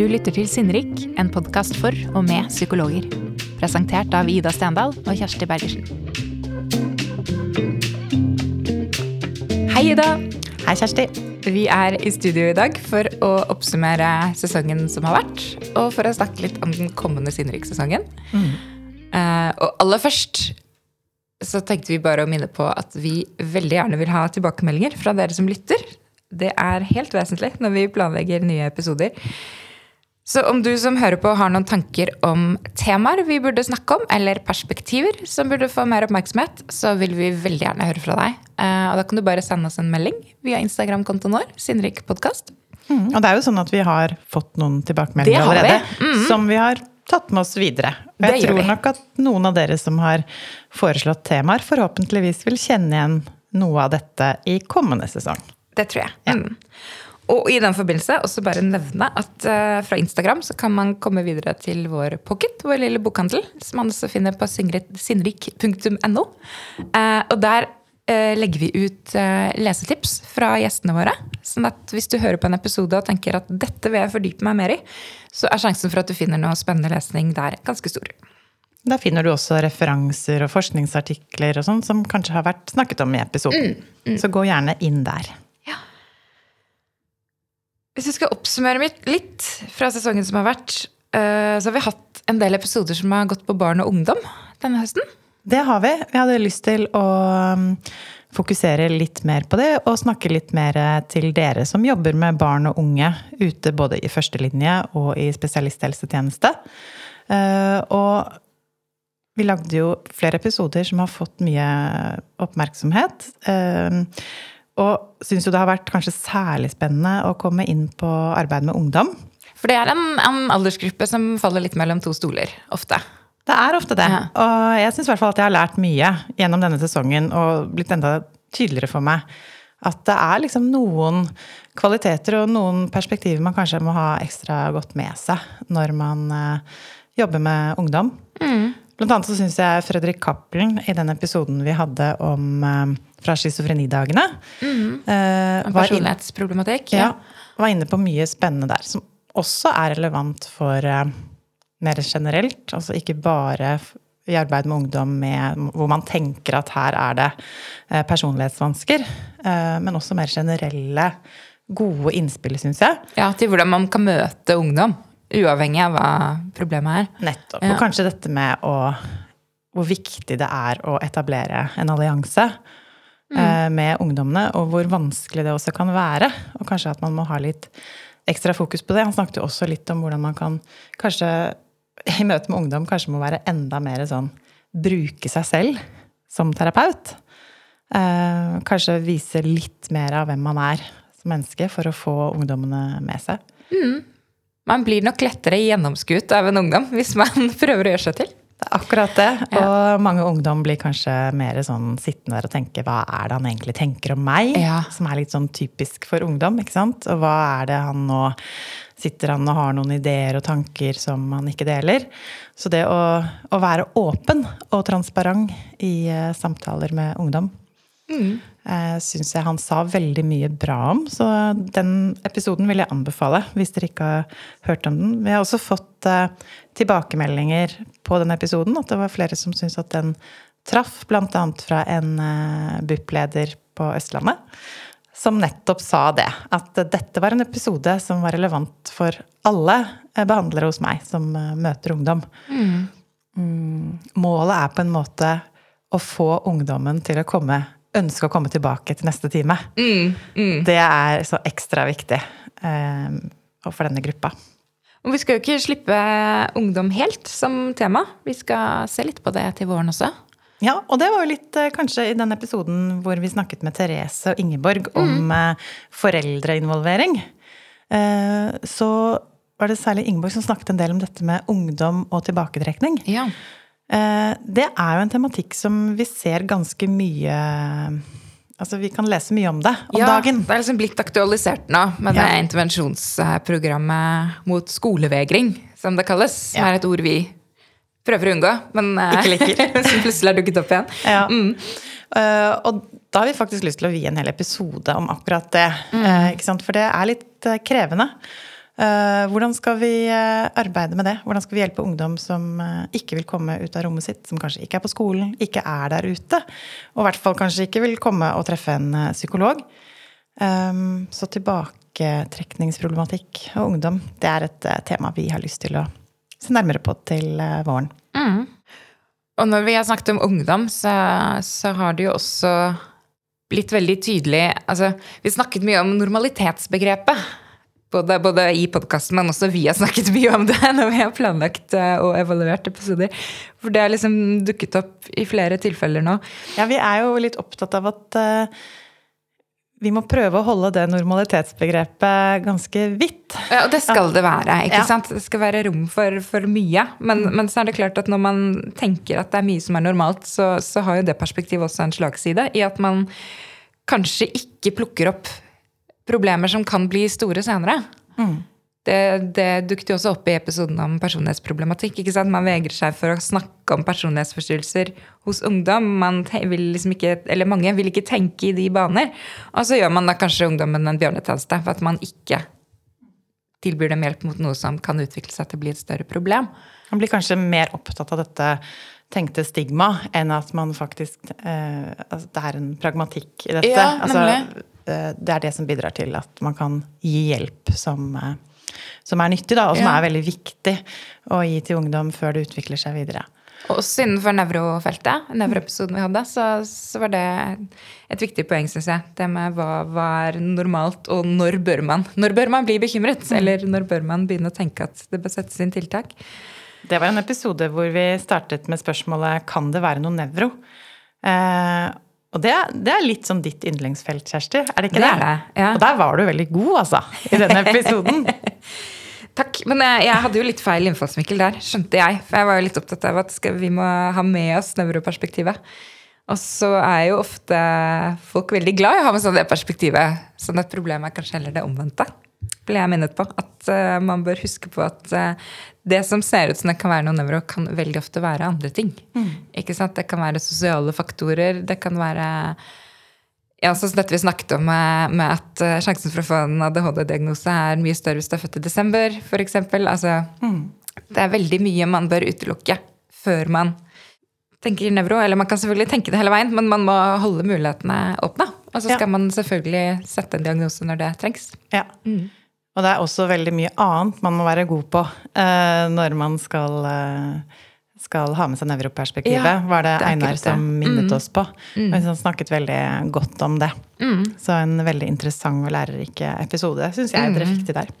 Du lytter til Sinnrik, en podkast for og med psykologer. Presentert av Ida Stendal og Kjersti Bergersen. Hei, Ida. Hei, Kjersti. Vi er i studio i dag for å oppsummere sesongen som har vært, og for å snakke litt om den kommende Sinnrik-sesongen. Mm. Uh, og aller først så tenkte vi bare å minne på at vi veldig gjerne vil ha tilbakemeldinger fra dere som lytter. Det er helt vesentlig når vi planlegger nye episoder. Så om du som hører på har noen tanker om temaer vi burde snakke om, eller perspektiver som burde få mer oppmerksomhet, så vil vi veldig gjerne høre fra deg. Eh, og da kan du bare sende oss en melding via Instagram-kontoen vår, Sinnrik podkast. Mm, og det er jo sånn at vi har fått noen tilbakemeldinger allerede, vi. Mm. som vi har tatt med oss videre. Og jeg tror nok at noen av dere som har foreslått temaer, forhåpentligvis vil kjenne igjen noe av dette i kommende sesong. Det tror jeg. Ja. Mm. Og i den forbindelse også bare nevne at uh, fra Instagram så kan man komme videre til vår pocket, vår lille bokhandel, som man også finner på sinnrik.no. Uh, eh, og der uh, legger vi ut lesetips fra gjestene våre. Sånn at hvis du hører på en episode og tenker at dette vil jeg fordype meg mer i, så er sjansen for at du finner noe spennende lesning der ganske stor. Da finner du også referanser og forskningsartikler og sånn som kanskje har vært snakket om i episoden. Mm, mm. Så gå gjerne inn der. Hvis jeg skal oppsummere litt fra sesongen som har vært, eh, så har vi hatt en del episoder som har gått på barn og ungdom denne høsten. Det har vi. Vi hadde lyst til å um, fokusere litt mer på det, og snakke litt mer til dere som jobber med barn og unge ute både i førstelinje og i spesialisthelsetjeneste. Eh, og vi lagde jo flere episoder som har fått mye oppmerksomhet. Eh, og syns jo det har vært kanskje særlig spennende å komme inn på arbeid med ungdom. For det er en, en aldersgruppe som faller litt mellom to stoler, ofte. Det er ofte det. Ja. Og jeg syns i hvert fall at jeg har lært mye gjennom denne sesongen og blitt enda tydeligere for meg at det er liksom noen kvaliteter og noen perspektiver man kanskje må ha ekstra godt med seg når man uh, jobber med ungdom. Mm. Blant annet så syns jeg Fredrik Cappelen i den episoden vi hadde om eh, fra schizofrenidagene. Mm. eh, personlighetsproblematikk. Ja. Var inne på mye spennende der, som også er relevant for eh, mer generelt. Altså ikke bare i arbeid med ungdom med, hvor man tenker at her er det eh, personlighetsvansker, men også mer generelle, gode innspill, syns jeg. Ja, til hvordan man kan møte ungdom. Uavhengig av hva problemet er. Nettopp. Ja. Og kanskje dette med å Hvor viktig det er å etablere en allianse mm. med ungdommene, og hvor vanskelig det også kan være. Og kanskje at man må ha litt ekstra fokus på det. Han snakket jo også litt om hvordan man kan kanskje i møte med ungdom kanskje må være enda mer sånn bruke seg selv som terapeut. Eh, kanskje vise litt mer av hvem man er som menneske for å få ungdommene med seg. Mm. Man blir nok lettere gjennomskuet av en ungdom hvis man prøver å gjøre seg til. Det er akkurat det. Ja. Og mange ungdom blir kanskje mer sånn sittende der og tenke hva er det han egentlig tenker om meg? Ja. Som er litt sånn typisk for ungdom. ikke sant? Og hva er det han nå Sitter han og har noen ideer og tanker som han ikke deler? Så det å, å være åpen og transparent i uh, samtaler med ungdom mm. uh, syns jeg han sa veldig mye bra om. Så den episoden vil jeg anbefale hvis dere ikke har hørt om den. Vi har også fått uh, tilbakemeldinger på den episoden. At det var flere som syntes at den traff, bl.a. fra en uh, BUP-leder på Østlandet. Som nettopp sa det. At dette var en episode som var relevant for alle eh, behandlere hos meg som møter ungdom. Mm. Mm, målet er på en måte å få ungdommen til å komme, ønske å komme tilbake til neste time. Mm, mm. det er så ekstra viktig eh, for denne gruppa. Og vi skal jo ikke slippe ungdom helt som tema. Vi skal se litt på det til våren også. Ja, og det var jo litt eh, kanskje i den episoden hvor vi snakket med Therese og Ingeborg om mm. Eh, foreldreinvolvering. Eh, så var det særlig Ingeborg som snakket en del om dette med ungdom og tilbaketrekning. Ja. Det er jo en tematikk som vi ser ganske mye Altså, Vi kan lese mye om det om ja, dagen. Det er liksom blitt aktualisert nå med ja. det intervensjonsprogrammet mot skolevegring, som det kalles. Som ja. er et ord vi prøver å unngå, men eh, som plutselig har dukket opp igjen. Ja. Mm. Uh, og da har vi faktisk lyst til å vie en hel episode om akkurat det. Mm. Uh, For det er litt krevende. Uh, hvordan skal vi uh, arbeide med det? Hvordan skal vi hjelpe ungdom som uh, ikke vil komme ut av rommet sitt, som kanskje ikke er på skolen, ikke er der ute, og i hvert fall kanskje ikke vil komme og treffe en psykolog? Um, så tilbaketrekningsproblematikk og ungdom, det er et tema vi har lyst til å se nærmere på til våren. Mm. Og når vi har snakket om ungdom, så, så har det jo også blitt veldig tydelig altså, Vi snakket mye om normalitetsbegrepet. Både, både i podkasten, men også vi har snakket mye om det når vi har planlagt eh, og evaluert episoder. For det har liksom dukket opp i flere tilfeller nå. Ja, vi er jo litt opptatt av at uh, vi må prøve å holde det normalitetsbegrepet ganske vidt. Ja, og det skal det være. ikke ja. sant? Det skal være rom for, for mye. Men, mm. men, så er det klart at når man tenker at det er mye som er normalt, så, så har jo det perspektivet også en slagside i at man kanskje ikke plukker opp problemer som kan bli store senere. Mm. Det, det dukket jo også opp i episoden om personlighetsproblematikk. ikke sant? Man vegrer seg for å snakke om personlighetsforstyrrelser hos ungdom. Man vil liksom ikke, eller Mange vil ikke tenke i de baner. Og så gjør man da kanskje ungdommen en bjørnetjeneste for at man ikke tilbyr dem hjelp mot noe som kan utvikle seg til å bli et større problem. Man blir kanskje mer opptatt av dette tenkte stigma enn at man faktisk eh, altså Det er en pragmatikk i dette. Ja, altså, eh, det er det som bidrar til at man kan gi hjelp som eh, som er nyttig, da, og som ja. er veldig viktig å gi til ungdom før det utvikler seg videre. Også innenfor nevrofeltet, nevroepisoden vi hadde, så, så, var det et viktig poeng, syns jeg. Det med hva, hva, er normalt, og når bør man Når bør man bli bekymret? Mm. Eller når bør man begynne å tenke at det bør settes inn tiltak? Det var en episode hvor vi startet med spørsmålet kan det være noe nevro. Eh, og det, det, er litt sånn ditt yndlingsfelt, Kjersti. Er det ikke det? det? Ja. Og der var du veldig god, altså, i denne episoden. Takk. Men jeg, jeg, hadde jo litt feil innfallsvinkel der, skjønte jeg. For jeg var jo litt opptatt av at skal, vi må ha med oss nevroperspektivet. Og så er jo ofte folk veldig glad i å ha med sånn det perspektivet. Sånn at problemet er kanskje heller det omvendte. Ble jeg minnet på. At uh, man bør huske på at uh, det som ser ut som det kan være noe nevro, kan veldig ofte være andre ting. Mm. Ikke sant? Det kan være sosiale faktorer. Det kan være ja, så dette vi snakket om med, med at uh, sjansen for å få en ADHD-diagnose er mye større hvis du er født i desember, f.eks. Altså, mm. Det er veldig mye man bør utelukke før man tenker nevro. Eller man kan selvfølgelig tenke det hele veien, men man må holde mulighetene åpne. Og så skal ja. man selvfølgelig sette en diagnose når det trengs. Ja. Mm. Og det er også veldig mye annet man må være god på uh, når man skal, uh, skal ha med seg nevroperspektivet, ja, var det, det Einar som minnet mm. oss på. Mm. Og han snakket veldig godt om det. Mm. Så en veldig interessant og lærerik episode, syns jeg dere fikk til der.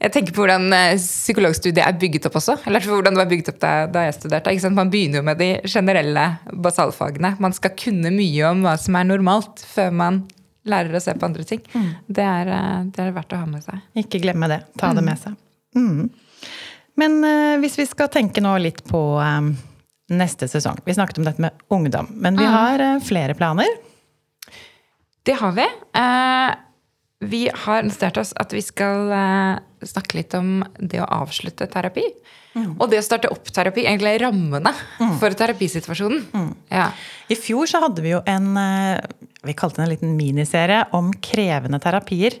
Jeg tenker på hvordan eh, psykologstudiet er bygget opp også. Eller hvordan det var bygget opp da, da jeg studerte. Man begynner jo med de generelle basalfagene. Man skal kunne mye om hva som er normalt, før man lærer å se på andre ting. Mm. Det, er, eh, det, er, verdt å ha med seg. Ikke glemme det. Ta det mm. med seg. Mm. Men uh, hvis vi skal tenke nå litt på um, neste sesong Vi snakket om dette med ungdom, men vi mm. har flere planer? Det har vi. Vi har notert oss at vi skal snakke litt om det å avslutte terapi. Mm. Og det å starte opp terapi, egentlig rammene mm. for terapisituasjonen. Mm. Ja. I fjor så hadde vi jo en vi kalte det en liten miniserie om krevende terapier.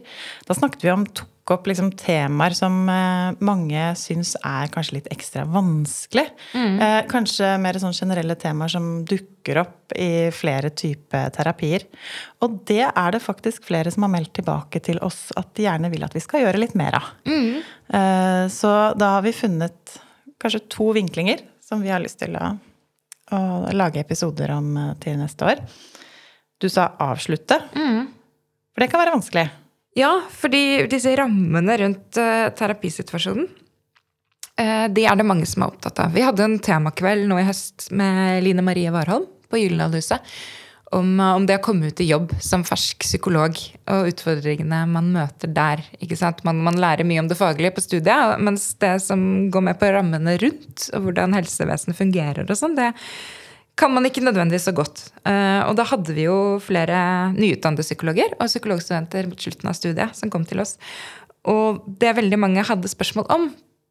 Da snakket vi om tok opp liksom temaer som eh, mange syns er kanskje litt ekstra vanskelig. Mm. Eh, kanskje mer sånn generelle temaer som dukker opp i flere typer terapier. Og det er det faktisk flere som har meldt tilbake til oss at de gjerne vil at vi skal gjøre litt mer av. Mm. Eh, så da har vi funnet kanskje to vinklinger som vi har lyst til å, å lage episoder om til neste år. Du sa avslutte. Mm. For det kan være vanskelig. Ja, fordi disse rammene rundt uh, terapisituasjonen, uh, de er det mange som er opptatt av. Vi hadde en temakveld nå i høst med Line Marie Warholm på Gyldendalhuset. Om, uh, om det å komme ut i jobb som fersk psykolog og utfordringene man møter der. Man, man, lærer mye om det faglige på studiet, mens det som går med på rammene rundt, og hvordan helsevesenet fungerer og sånn, det, kan man ikke nødvendigvis så godt. Uh, og da hadde vi jo flere nyutdannede psykologer og psykologstudenter mot slutten av studiet som kom til oss. Og det veldig mange hadde spørsmål om,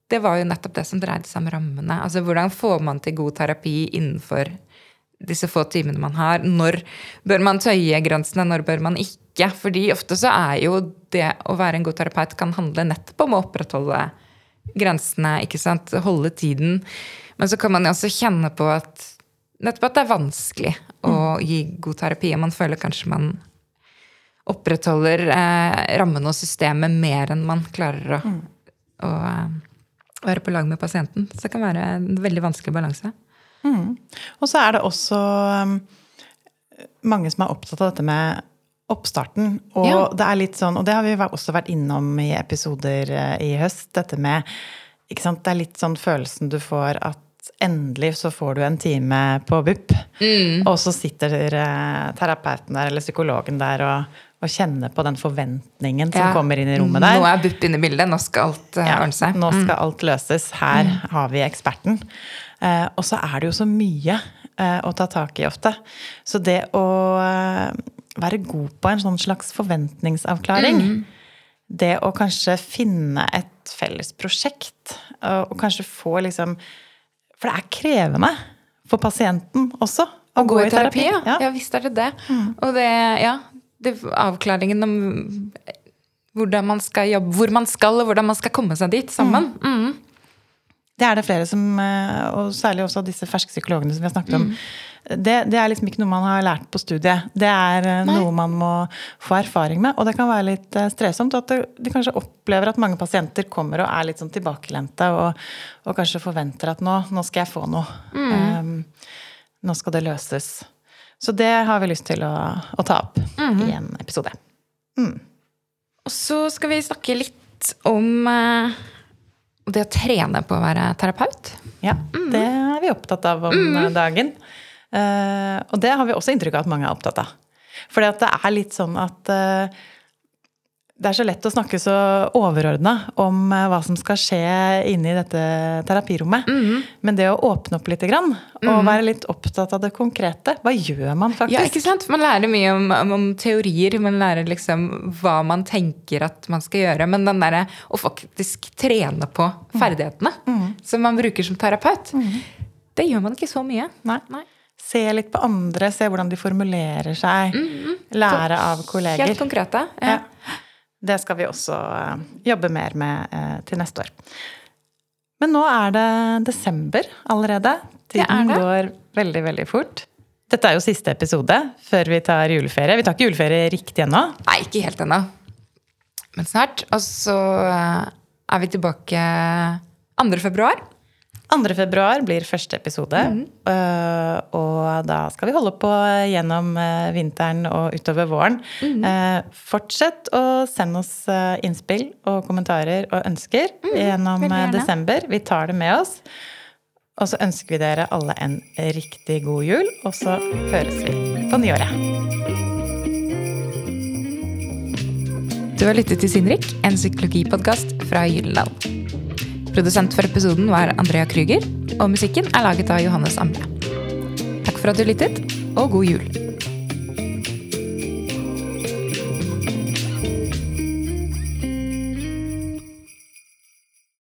det var jo nettopp det som dreide seg om rammene. Altså hvordan får man til god terapi innenfor disse få timene man har. Når bør man tøye grensene, når bør man ikke? Fordi ofte så er jo det å være en god terapeut kan handle nettopp om å opprettholde grensene, ikke sant? Holde tiden. Men så kan man jo også kjenne på at nettopp at det er vanskelig å mm. gi god terapi. Og man føler kanskje man opprettholder eh, rammene og systemet mer enn man klarer å, mm. å, å eh, være på lag med pasienten. Så det kan være en veldig vanskelig balanse. Mm. Og så er det også um, mange som er opptatt av dette med oppstarten. Og ja. det er litt sånn, og det har vi også vært innom i episoder eh, i høst, dette med ikke sant, Det er litt sånn følelsen du får at endelig så får du en time på BUP. Mm. Og så sitter eh, terapeuten der eller psykologen der og, og kjenner på den forventningen som ja. kommer inn i rommet der. Nå er BUP inne i bildet. Nå skal alt uh, ordne seg. Nå skal mm. alt løses. Her mm. har vi eksperten. Eh, og så er det jo så mye eh, å ta tak i ofte. Så det å eh, være god på en sånn slags forventningsavklaring mm. Det å kanskje finne et felles prosjekt, og kanskje få liksom For det er krevende for pasienten også å, å gå, gå, i terapi. terapi ja. ja. visst er det det. Mm. Og det, ja, det, avklaringen om hvordan man skal jobbe, hvor man skal, og hvordan man skal komme seg dit sammen. Mm. mm. Det er det flere som, eh, og særlig også disse ferske psykologene som vi har snakket om. Det, det, er liksom ikke noe man har lært på studiet. Det er eh, Nei. noe man må få erfaring med. Og det kan være litt eh, strevsomt. At de kanskje opplever at mange pasienter kommer og er litt sånn tilbakelente og, og kanskje forventer at nå, nå, skal jeg få noe. Mm. Um, nå skal det løses. Så det har vi lyst til å, å ta opp mm. i en episode. Mm. Og så skal vi snakke litt om uh det å trene på å være terapeut. Ja, mm. det er vi opptatt av om mm. dagen. Uh, og det har vi også inntrykk av at mange er opptatt av. For det er litt sånn at uh, det er så lett å snakke så overordna om eh, hva som skal skje inne i dette terapirommet. Mm. Men det å åpne opp litt grann, og mm. være litt opptatt av det konkrete Hva gjør man faktisk? Ja, ikke sant? Man lærer mye om, om, om teorier, man lærer liksom hva man tenker at man skal gjøre. Men den derre å faktisk trene på ferdighetene mm. som man bruker som terapeut, mm. det gjør man ikke så mye. Nei. Nei. Se litt på andre, se hvordan de formulerer seg. Mm, lære av kolleger. Helt konkrete. Ja. ja. Det skal vi også eh, jobbe mer med eh, til neste år. Men nå er det desember allerede. Tiden det det. går veldig, veldig fort. Dette er jo siste episode før vi tar juleferie. Vi tar ikke juleferie riktig ennå. Nei, ikke helt ennå. Men snart. Og så eh, er vi tilbake 2. februar. 2. februar blir første episode. Mm. Og da skal vi holde på gjennom uh, vinteren og utover våren. Mm. Fortsett å sende oss innspill og kommentarer og ønsker mm. gjennom desember. Vi tar det med oss. Og så ønsker vi dere alle en riktig god jul, og så høres vi på nyåret. Du har lyttet til Sinrik, en psykologipodkast fra Gyldendal. Produsent for episoden var Andrea Krüger, og musikken er laget av Johannes Amle. Takk for at du lyttet, og god jul!